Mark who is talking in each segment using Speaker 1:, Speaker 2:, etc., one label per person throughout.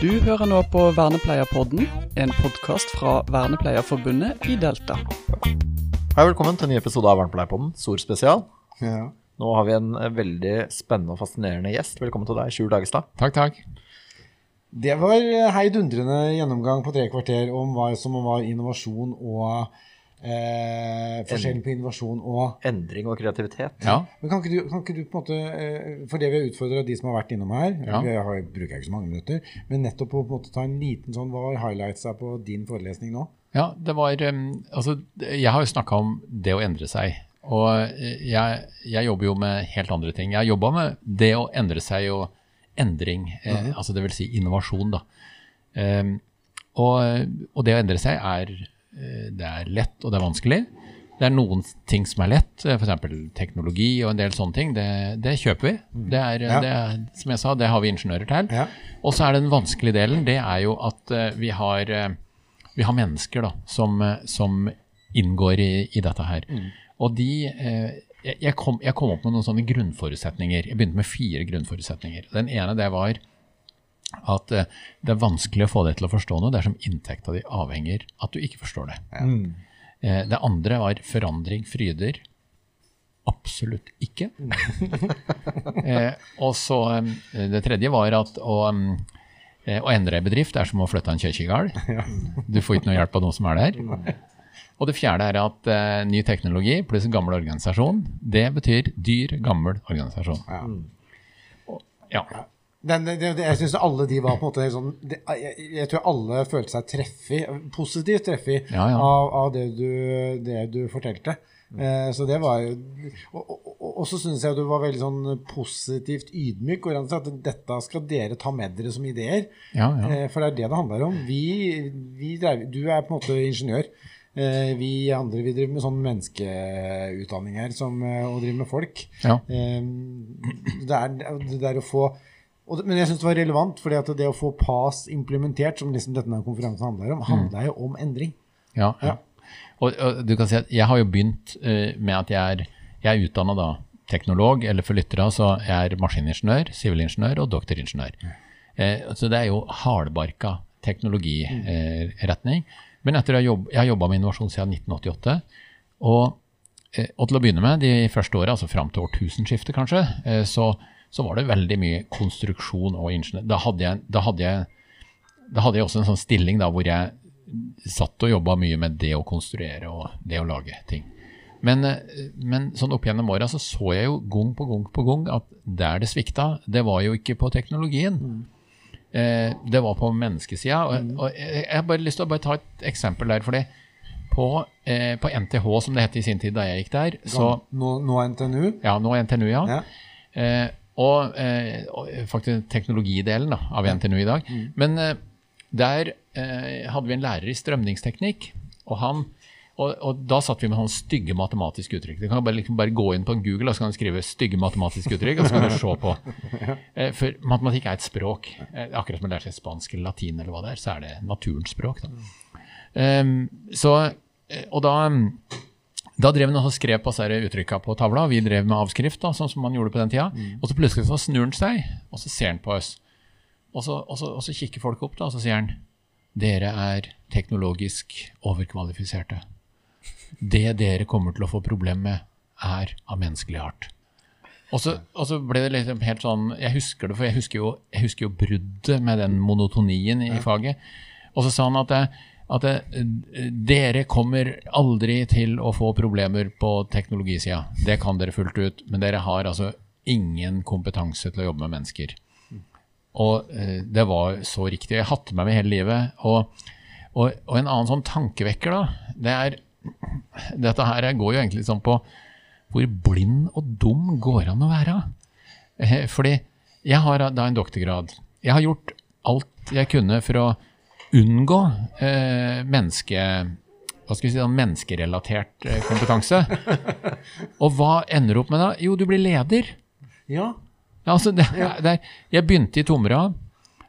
Speaker 1: Du hører nå på Vernepleierpodden, en podkast fra Vernepleierforbundet i Delta.
Speaker 2: Hei, velkommen til en ny episode av Vernepleierpodden, SOR spesial.
Speaker 3: Ja.
Speaker 2: Nå har vi en eh, veldig spennende og fascinerende gjest. Velkommen til deg, Sjur Dagestad.
Speaker 4: Takk, takk.
Speaker 3: Det var eh, heidundrende gjennomgang på tre kvarter om hva som var innovasjon og eh, Forskjellen på innovasjon og
Speaker 2: Endring og kreativitet.
Speaker 4: Ja.
Speaker 3: Men kan ikke, du, kan ikke du på en måte eh, For det vi har utfordra de som har vært innom her
Speaker 4: Ja.
Speaker 3: Vi har, bruker ikke så mange minutter, men nettopp å på en måte ta en liten sånn Hva var highlightsa på din forelesning nå?
Speaker 4: ja, det var um, Altså, jeg har jo snakka om det å endre seg. Og eh, jeg, jeg jobber jo med helt andre ting. Jeg har jobba med det å endre seg og endring. Eh, altså det vil si innovasjon, da. Um, og, og det å endre seg er eh, Det er lett, og det er vanskelig. Det er noen ting som er lett, f.eks. teknologi og en del sånne ting. Det, det kjøper vi. Det er,
Speaker 3: Ja.
Speaker 4: det er, som jeg sa, det har vi ingeniører til.
Speaker 3: Ja.
Speaker 4: Og så er den vanskelige delen, det er jo at eh, vi har, eh, vi har mennesker da, som, eh, som inngår i, i dette her. Og de eh, jeg, kom, jeg kom opp med noen sånne grunnforutsetninger. Jeg begynte med fire grunnforutsetninger. Den ene det var at eh, det er vanskelig å få deg til å forstå noe dersom inntekta di avhenger at du ikke forstår det. Eh, det andre var forandring fryder. Absolutt ikke. eh, og så eh, Det tredje var at å, um, eh, å endre ei bedrift er som å flytte en kirkegard. Du får ikke noe hjelp av noen som er der. Og det fjerde er at uh, ny teknologi pluss en gammel organisasjon, det betyr dyr, gammel organisasjon.
Speaker 3: Ja.
Speaker 4: Og, ja.
Speaker 3: Den, den, den, jeg syns alle de var på en måte sånn jeg, jeg tror alle følte seg treffig, positivt treffig,
Speaker 4: Ja, ja.
Speaker 3: Av, av det, du, det du fortalte. Eh, så det var jo Og, og, og, og så syns jeg du var veldig sånn positivt ydmyk. Og at dette skal dere ta med dere som ideer.
Speaker 4: Ja, ja.
Speaker 3: Eh, for det er det det handler om. Vi, vi drev, du er på en måte ingeniør. Eh, vi andre vi driver med sånn menneskeutdanning her som, eh, og driver med folk.
Speaker 4: Ja.
Speaker 3: Eh, det, er, det er å få og Men jeg syns det var relevant, at det å få PAS implementert, som liksom denne konferansen handler om, handler jo om endring.
Speaker 4: Ja,
Speaker 3: Ja.
Speaker 4: Og, og du kan si at jeg har jo begynt uh, med at jeg er, jeg er utdanna da teknolog, eller for lyttere så jeg er maskiningeniør, sivilingeniør og doktoringeniør. Uh, så det er jo hardbarka teknologiretning. Men etter å jobb, jeg har jobba med innovasjon siden 1988. Og, eh, og til å begynne med, de første åra, altså fram til årtusenskiftet kanskje, eh, så, så var det veldig mye konstruksjon og ingeniør. Da hadde jeg, da hadde jeg, da hadde jeg også en sånn stilling da hvor jeg satt og jobba mye med det å konstruere og det å lage ting. Men, eh, men sånn opp gjennom åra så så jeg jo gang på gang på gang at der det svikta, det var jo ikke på teknologien. Eh, det var på menneskesida. Og, og jeg har bare lyst til å ta et eksempel der. fordi på, eh, på NTH, som det het i sin tid da jeg gikk der, så
Speaker 3: nå, nå NTNU.
Speaker 4: Ja, nå NTNU, ja.
Speaker 3: Ja.
Speaker 4: Eh, og, eh, og faktisk teknologidelen da, av NTNU i dag. Men eh, der eh, hadde vi en lærer i strømningsteknikk, og, han, og, og da satt vi med sånne stygge matematiske uttrykk. Du kan bare, liksom bare gå inn på Google og så kan du skrive 'stygge matematiske uttrykk', og så kan du se på. Eh, for matematikk er et språk. Eh, akkurat som man lærer seg spansk eller latin, eller hva det er, så er det naturens språk. Da. Ehm, så, eh, og da da drev han og skrev på uttrykka på tavla, og vi drev med avskrift, da, sånn som man gjorde på den tida. Og så plutselig så snur han seg, og så ser han på oss. Og så, og så, og så kikker folk opp, da, og så sier han dere er teknologisk overkvalifiserte. Det dere kommer til å få problem med, er av menneskelig art. Og så, og så ble det liksom helt sånn Jeg husker det, for jeg husker jo, jeg husker jo bruddet med den monotonien i faget. Og så sa han at, at det, dere kommer aldri til å få problemer på teknologisida. Det kan dere fullt ut, men dere har altså ingen kompetanse til å jobbe med mennesker. Og eh, det var så riktig. Jeg hadde med hele livet. Og, og, og en annen sånn tankevekker, da, det er Dette her går jo egentlig sånn på hvor blind og dum går an å være. Eh, Fordi jeg har da en doktorgrad. Jeg har gjort alt jeg kunne for å unngå eh, menneske, hva skal vi si, menneskerelatert eh, kompetanse. Og hva ender du opp med da? Jo, du blir leder.
Speaker 3: Ja.
Speaker 4: Ja, altså det, det, jeg begynte i Tomra,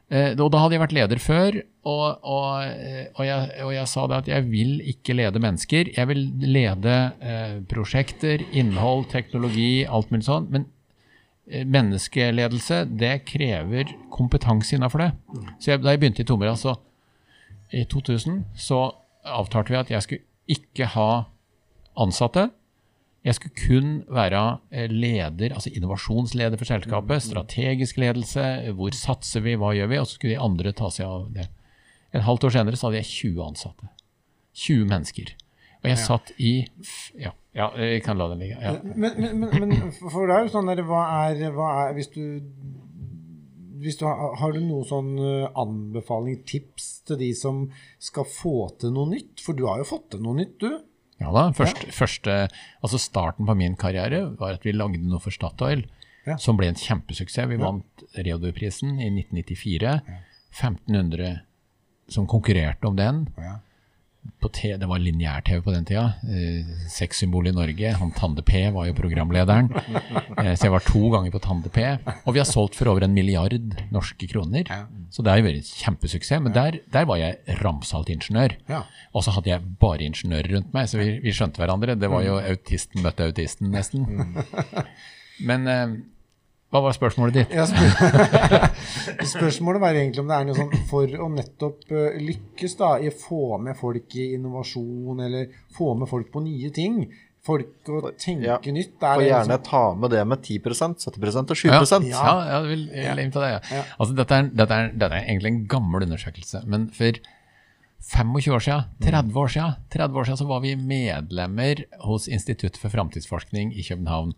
Speaker 4: eh, og da hadde jeg vært leder før. Og, og, eh, og, jeg, og jeg sa det at jeg vil ikke lede mennesker. Jeg vil lede eh, prosjekter, innhold, teknologi, alt mulig sånn. Men eh, menneskeledelse, det krever kompetanse innafor det. Så jeg, da jeg begynte i Tomra, så i 2000, så avtalte vi at jeg skulle ikke ha ansatte. Jeg skulle kun være eh, leder, altså innovasjonsleder for selskapet. Strategisk ledelse. Hvor satser vi, hva gjør vi? Og så skulle de andre ta seg av det. Et halvt år senere så hadde jeg 20 ansatte. 20 mennesker. Og jeg satt i Ja, ja jeg kan la den ligge. Ja.
Speaker 3: Men, men, men, men for det er jo sånn der, hva er, hva er Hvis du hvis du har, har du noen sånn eh, anbefaling, tips til de som skal få til noe nytt? For du har jo fått til noe nytt, du.
Speaker 4: Ja da, første, første, altså Starten på min karriere var at vi lagde noe for Statoil
Speaker 3: Ja.
Speaker 4: som ble en kjempesuksess. Vi vant Reodor-prisen i 1994. 1500 som konkurrerte om den.
Speaker 3: Ja.
Speaker 4: Det var lineær-TV på den tida. Eh, Sexsymbol i Norge. Han Tande P var jo programlederen. Eh, så jeg var to ganger på Tande P. Og vi har solgt for over en milliard norske kroner. Så det har jo vært kjempesuksess. Men der, der var jeg ramsalt ingeniør.
Speaker 3: Ja.
Speaker 4: Og så hadde jeg bare ingeniører rundt meg, så vi, vi skjønte hverandre. Det var jo autisten møtte autisten, nesten. Men eh, hva var spørsmålet ditt?
Speaker 3: Ja, spør Spørsmålet var egentlig om det er noe sånn for å nettopp eh, lykkes da, i å få med folk i innovasjon, eller få med folk på nye ting. Folk å tenke
Speaker 2: Ja,
Speaker 3: nytt. Er
Speaker 2: Og gjerne
Speaker 3: liksom-
Speaker 2: ta med det med 10 70 og 7
Speaker 4: Ja,
Speaker 2: ja.
Speaker 4: ja, ja, jeg vil, jeg vil innta det. Ja.
Speaker 3: Ja.
Speaker 4: Altså, dette, er, dette, er, dette er egentlig en gammel undersøkelse, men for 25 år siden, 30 år siden, 30 år siden så var vi medlemmer hos Institutt for framtidsforskning i København.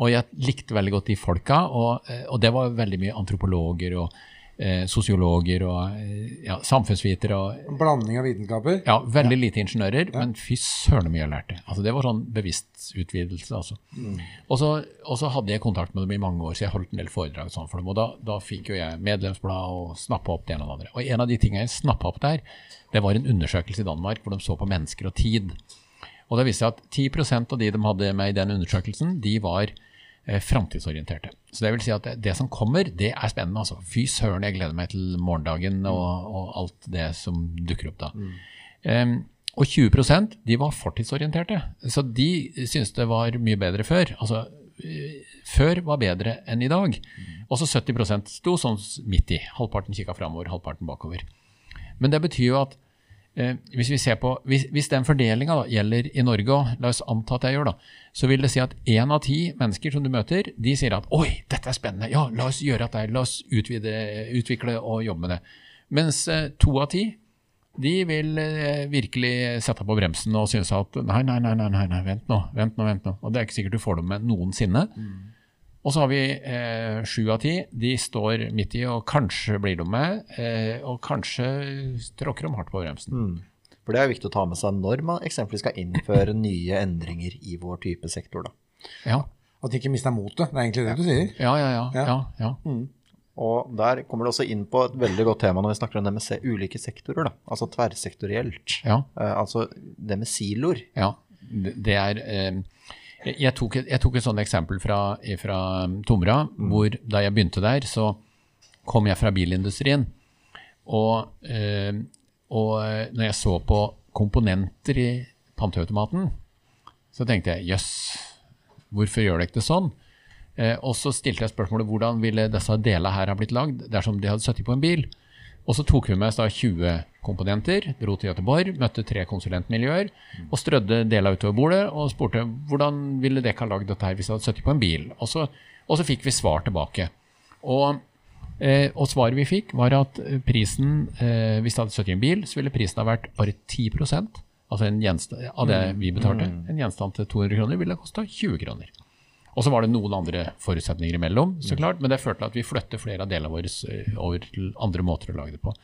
Speaker 4: Og jeg likte veldig godt de folka, og, eh, og det var veldig mye antropologer og eh, sosiologer og eh, ja, samfunnsvitere og
Speaker 3: blanding av vitenskaper.
Speaker 4: ja, veldig lite ingeniører, men fy søren mye jeg lærte. Altså, det var sånn bevisst utvidelse. Altså. Og, så, og så hadde jeg kontakt med dem i mange år, så jeg holdt en del foredrag sånn for dem. Og da, da fikk jo jeg medlemsblad og snappa opp det ene og det andre. Og en av de tingene jeg snappa opp der, det var en undersøkelse i Danmark hvor de så på mennesker og tid. Og det viste seg at 10% av de de hadde med i den undersøkelsen, de var eh, framtidsorienterte. Så det vil si at det, det som kommer, det er spennende. Altså. Fy søren, jeg gleder meg til morgendagen og, og alt det som dukker opp da. Em, og 20% de var fortidsorienterte. Så de syntes det var mye bedre før. Altså, eh, før var bedre enn i dag. Og så 70% sto sånn midt i. Halvparten kikka framover, halvparten bakover. Men det betyr jo at hvis, vi ser på, hvis, hvis den fordelinga gjelder i Norge òg, la oss anta at jeg gjør det, så vil det si at én av ti mennesker som du møter, de sier at 'oi, dette er spennende', ja, la oss gjøre dette, la oss utvide, utvikle og jobbe med det. Mens eh, to av ti de vil eh, virkelig sette på bremsen og synes at nei, nei, nei, nei, nei, vent nå, vent nå, vent nå. Og det er ikke sikkert du får dem med noensinne. Og så har vi eh, sju av ti. De står midt i, og kanskje blir de med, eh, og kanskje tråkker de hardt på bremsen.
Speaker 2: For det er viktig å ta med seg når man eksempelvis skal innføre nye endringer i vår type sektor. da.
Speaker 4: Ja,
Speaker 3: At de ikke mister motet. Det er egentlig det du sier.
Speaker 4: ja, ja. ja,
Speaker 3: Ja.
Speaker 4: ja, ja.
Speaker 2: Og der kommer det også inn på et veldig godt tema når vi snakker om det med se ulike sektorer. da. Altså tverrsektorielt.
Speaker 4: ja.
Speaker 2: Eh, altså det med siloer.
Speaker 4: Ja, det det er eh, jeg, tok et, jeg tok et sånt eksempel fra, fra Tomra, hvor da jeg begynte der, så kom jeg fra bilindustrien. Og, eh, og eh, når jeg så på komponenter i panteautomaten, så tenkte jeg jøss, hvorfor gjør dere ikke det sånn? Eh, og så stilte jeg spørsmålet hvordan ville disse delene her ha blitt lagd dersom de hadde sittet på en bil? Og så tok vi med oss da 20 komponenter, dro til Göteborg, møtte tre konsulentmiljøer og strødde deler utover bordet og spurte hvordan ville dere ha lagd dette her hvis det hadde sittet på en bil. Og så, og så fikk vi svar tilbake. Og, eh, og svaret vi fikk var at prisen, eh, hvis det hadde sittet i en bil, så ville prisen ha vært bare 10% altså av det vi betalte. En gjenstand til 200 kroner ville kosta 20 kroner. Og så var det noen andre forutsetninger imellom, så klart, men det førte til at vi flytter flere av delene våre eh, over til andre måter å lage det på.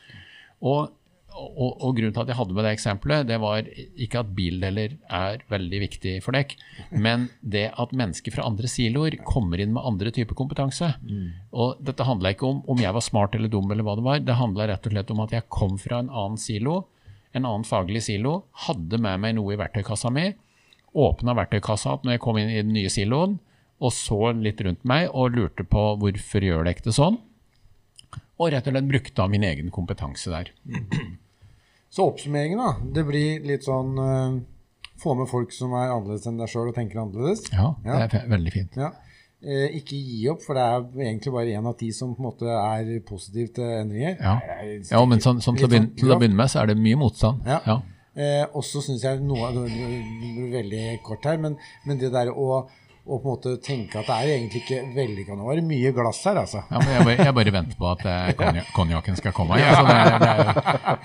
Speaker 4: Og, og, og grunnen til at jeg hadde med det eksempelet, det var ikke at bildeler er veldig viktig for dere, men det at mennesker fra andre siloer kommer inn med andre typer kompetanse. Og dette handla ikke om om jeg var smart eller dum, eller hva det var. Det handla rett og slett om at jeg kom fra en annen silo, en annen faglig silo, hadde med meg noe i verktøykassa mi, åpna verktøykassa når jeg kom inn i den nye siloen, og så litt rundt meg og lurte på hvorfor gjør det ikke det sånn, og rett og slett brukte av min egen kompetanse der.
Speaker 3: Så oppsummeringen, da. Det blir litt sånn uh, Få med folk som er annerledes enn deg sjøl og tenker annerledes.
Speaker 4: Ja,
Speaker 3: Ja.
Speaker 4: det er veldig fint.
Speaker 3: Ja. Eh, ikke gi opp, for det er egentlig bare én av ti som på en måte er positiv til endringer.
Speaker 4: Ja, ja men sånn, sånn til, å begynne, til å begynne med så er det mye motstand.
Speaker 3: Ja.
Speaker 4: Ja.
Speaker 3: Eh, og så syns jeg noe det blir veldig kort her, men, men det der å, å på en måte tenke at det er egentlig ikke vellykka nå. er det mye glass her, altså.
Speaker 4: Ja, men jeg, bare, jeg bare venter på at eh, konjakken skal komme. Ja, altså, det, er-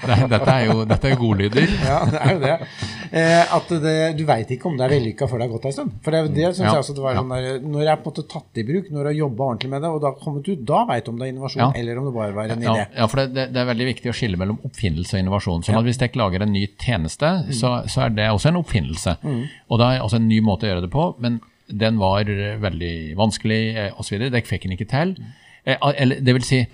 Speaker 4: det, det, dette er jo dette er godlyder.
Speaker 3: Ja, det er jo det. Eh, at det, du veit ikke om det er vellykka før det har gått ei stund. For det, det syns
Speaker 4: Ja.
Speaker 3: jeg også det var sånn der, Når det er på en måte tatt i bruk, når du har jobba ordentlig med det, og det har kommet ut, da veit du om det er innovasjon, eller om det bare var en idé.
Speaker 4: ja for det, er veldig viktig å skille mellom oppfinnelse og innovasjon. Som at Hvis dere lager en ny tjeneste, så, så er det også en oppfinnelse. Og det er også en ny måte å gjøre det på, men den var eh, veldig vanskelig eh, osv. Dere fikk den ikke til. Eh, Eller det vil si,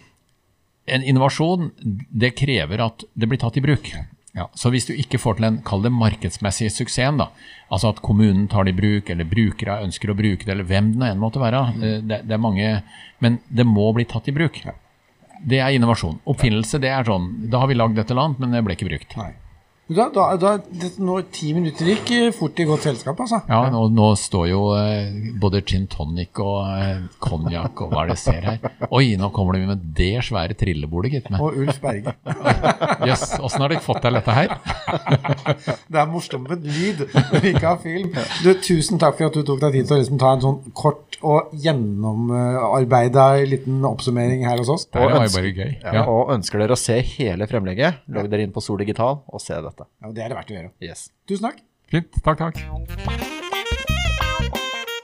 Speaker 4: en innovasjon det krever at det blir tatt i bruk. Ja, så hvis du ikke får til en, kall det markedsmessig suksessen, da, altså at kommunen tar det i bruk, eller brukere ønsker å bruke det, eller hvem det enn måtte være, eh, det, det er mange, men det må bli tatt i bruk. Det er innovasjon. Oppfinnelse, det er sånn, da har vi lagd dette annet, men det ble ikke brukt.
Speaker 3: Nei. Da, da, da, det, nå, ti minutter gikk eh, fort i godt selskap, altså.
Speaker 4: Ja, nå, nå står jo eh, både gin tonic og eh, konjakk og hva er det jeg ser her. Oi, nå kommer de med det svære trillebordet, gitt. med.
Speaker 3: Og Ulf Berge.
Speaker 4: Jøss, åssen har dere fått til dette her?
Speaker 3: Det er morsomt med lyd når vi ikke har film. Du, tusen takk for at du tok deg tid til å liksom ta en sånn kort og gjennomarbeida liten oppsummering her hos oss.
Speaker 4: Jo
Speaker 2: ønsker-
Speaker 4: bare gøy.
Speaker 2: Ja,
Speaker 4: Ja.
Speaker 2: Og ønsker dere å se hele fremlegget, logg dere inn på Sol Digital og se dette.
Speaker 3: Ja, det er det verdt å gjøre.
Speaker 2: Yes.
Speaker 3: Tusen takk.
Speaker 4: Fint. Takk, takk.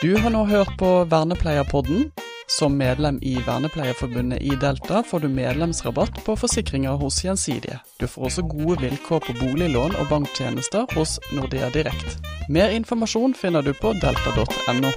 Speaker 1: Du har nå hørt på Vernepleierpodden. Som medlem i Vernepleierforbundet i Delta får du medlemsrabatt på forsikringer hos Gjensidige. Du får også gode vilkår på boliglån og banktjenester hos Nordea Direkt. Mer informasjon finner du på delta.no.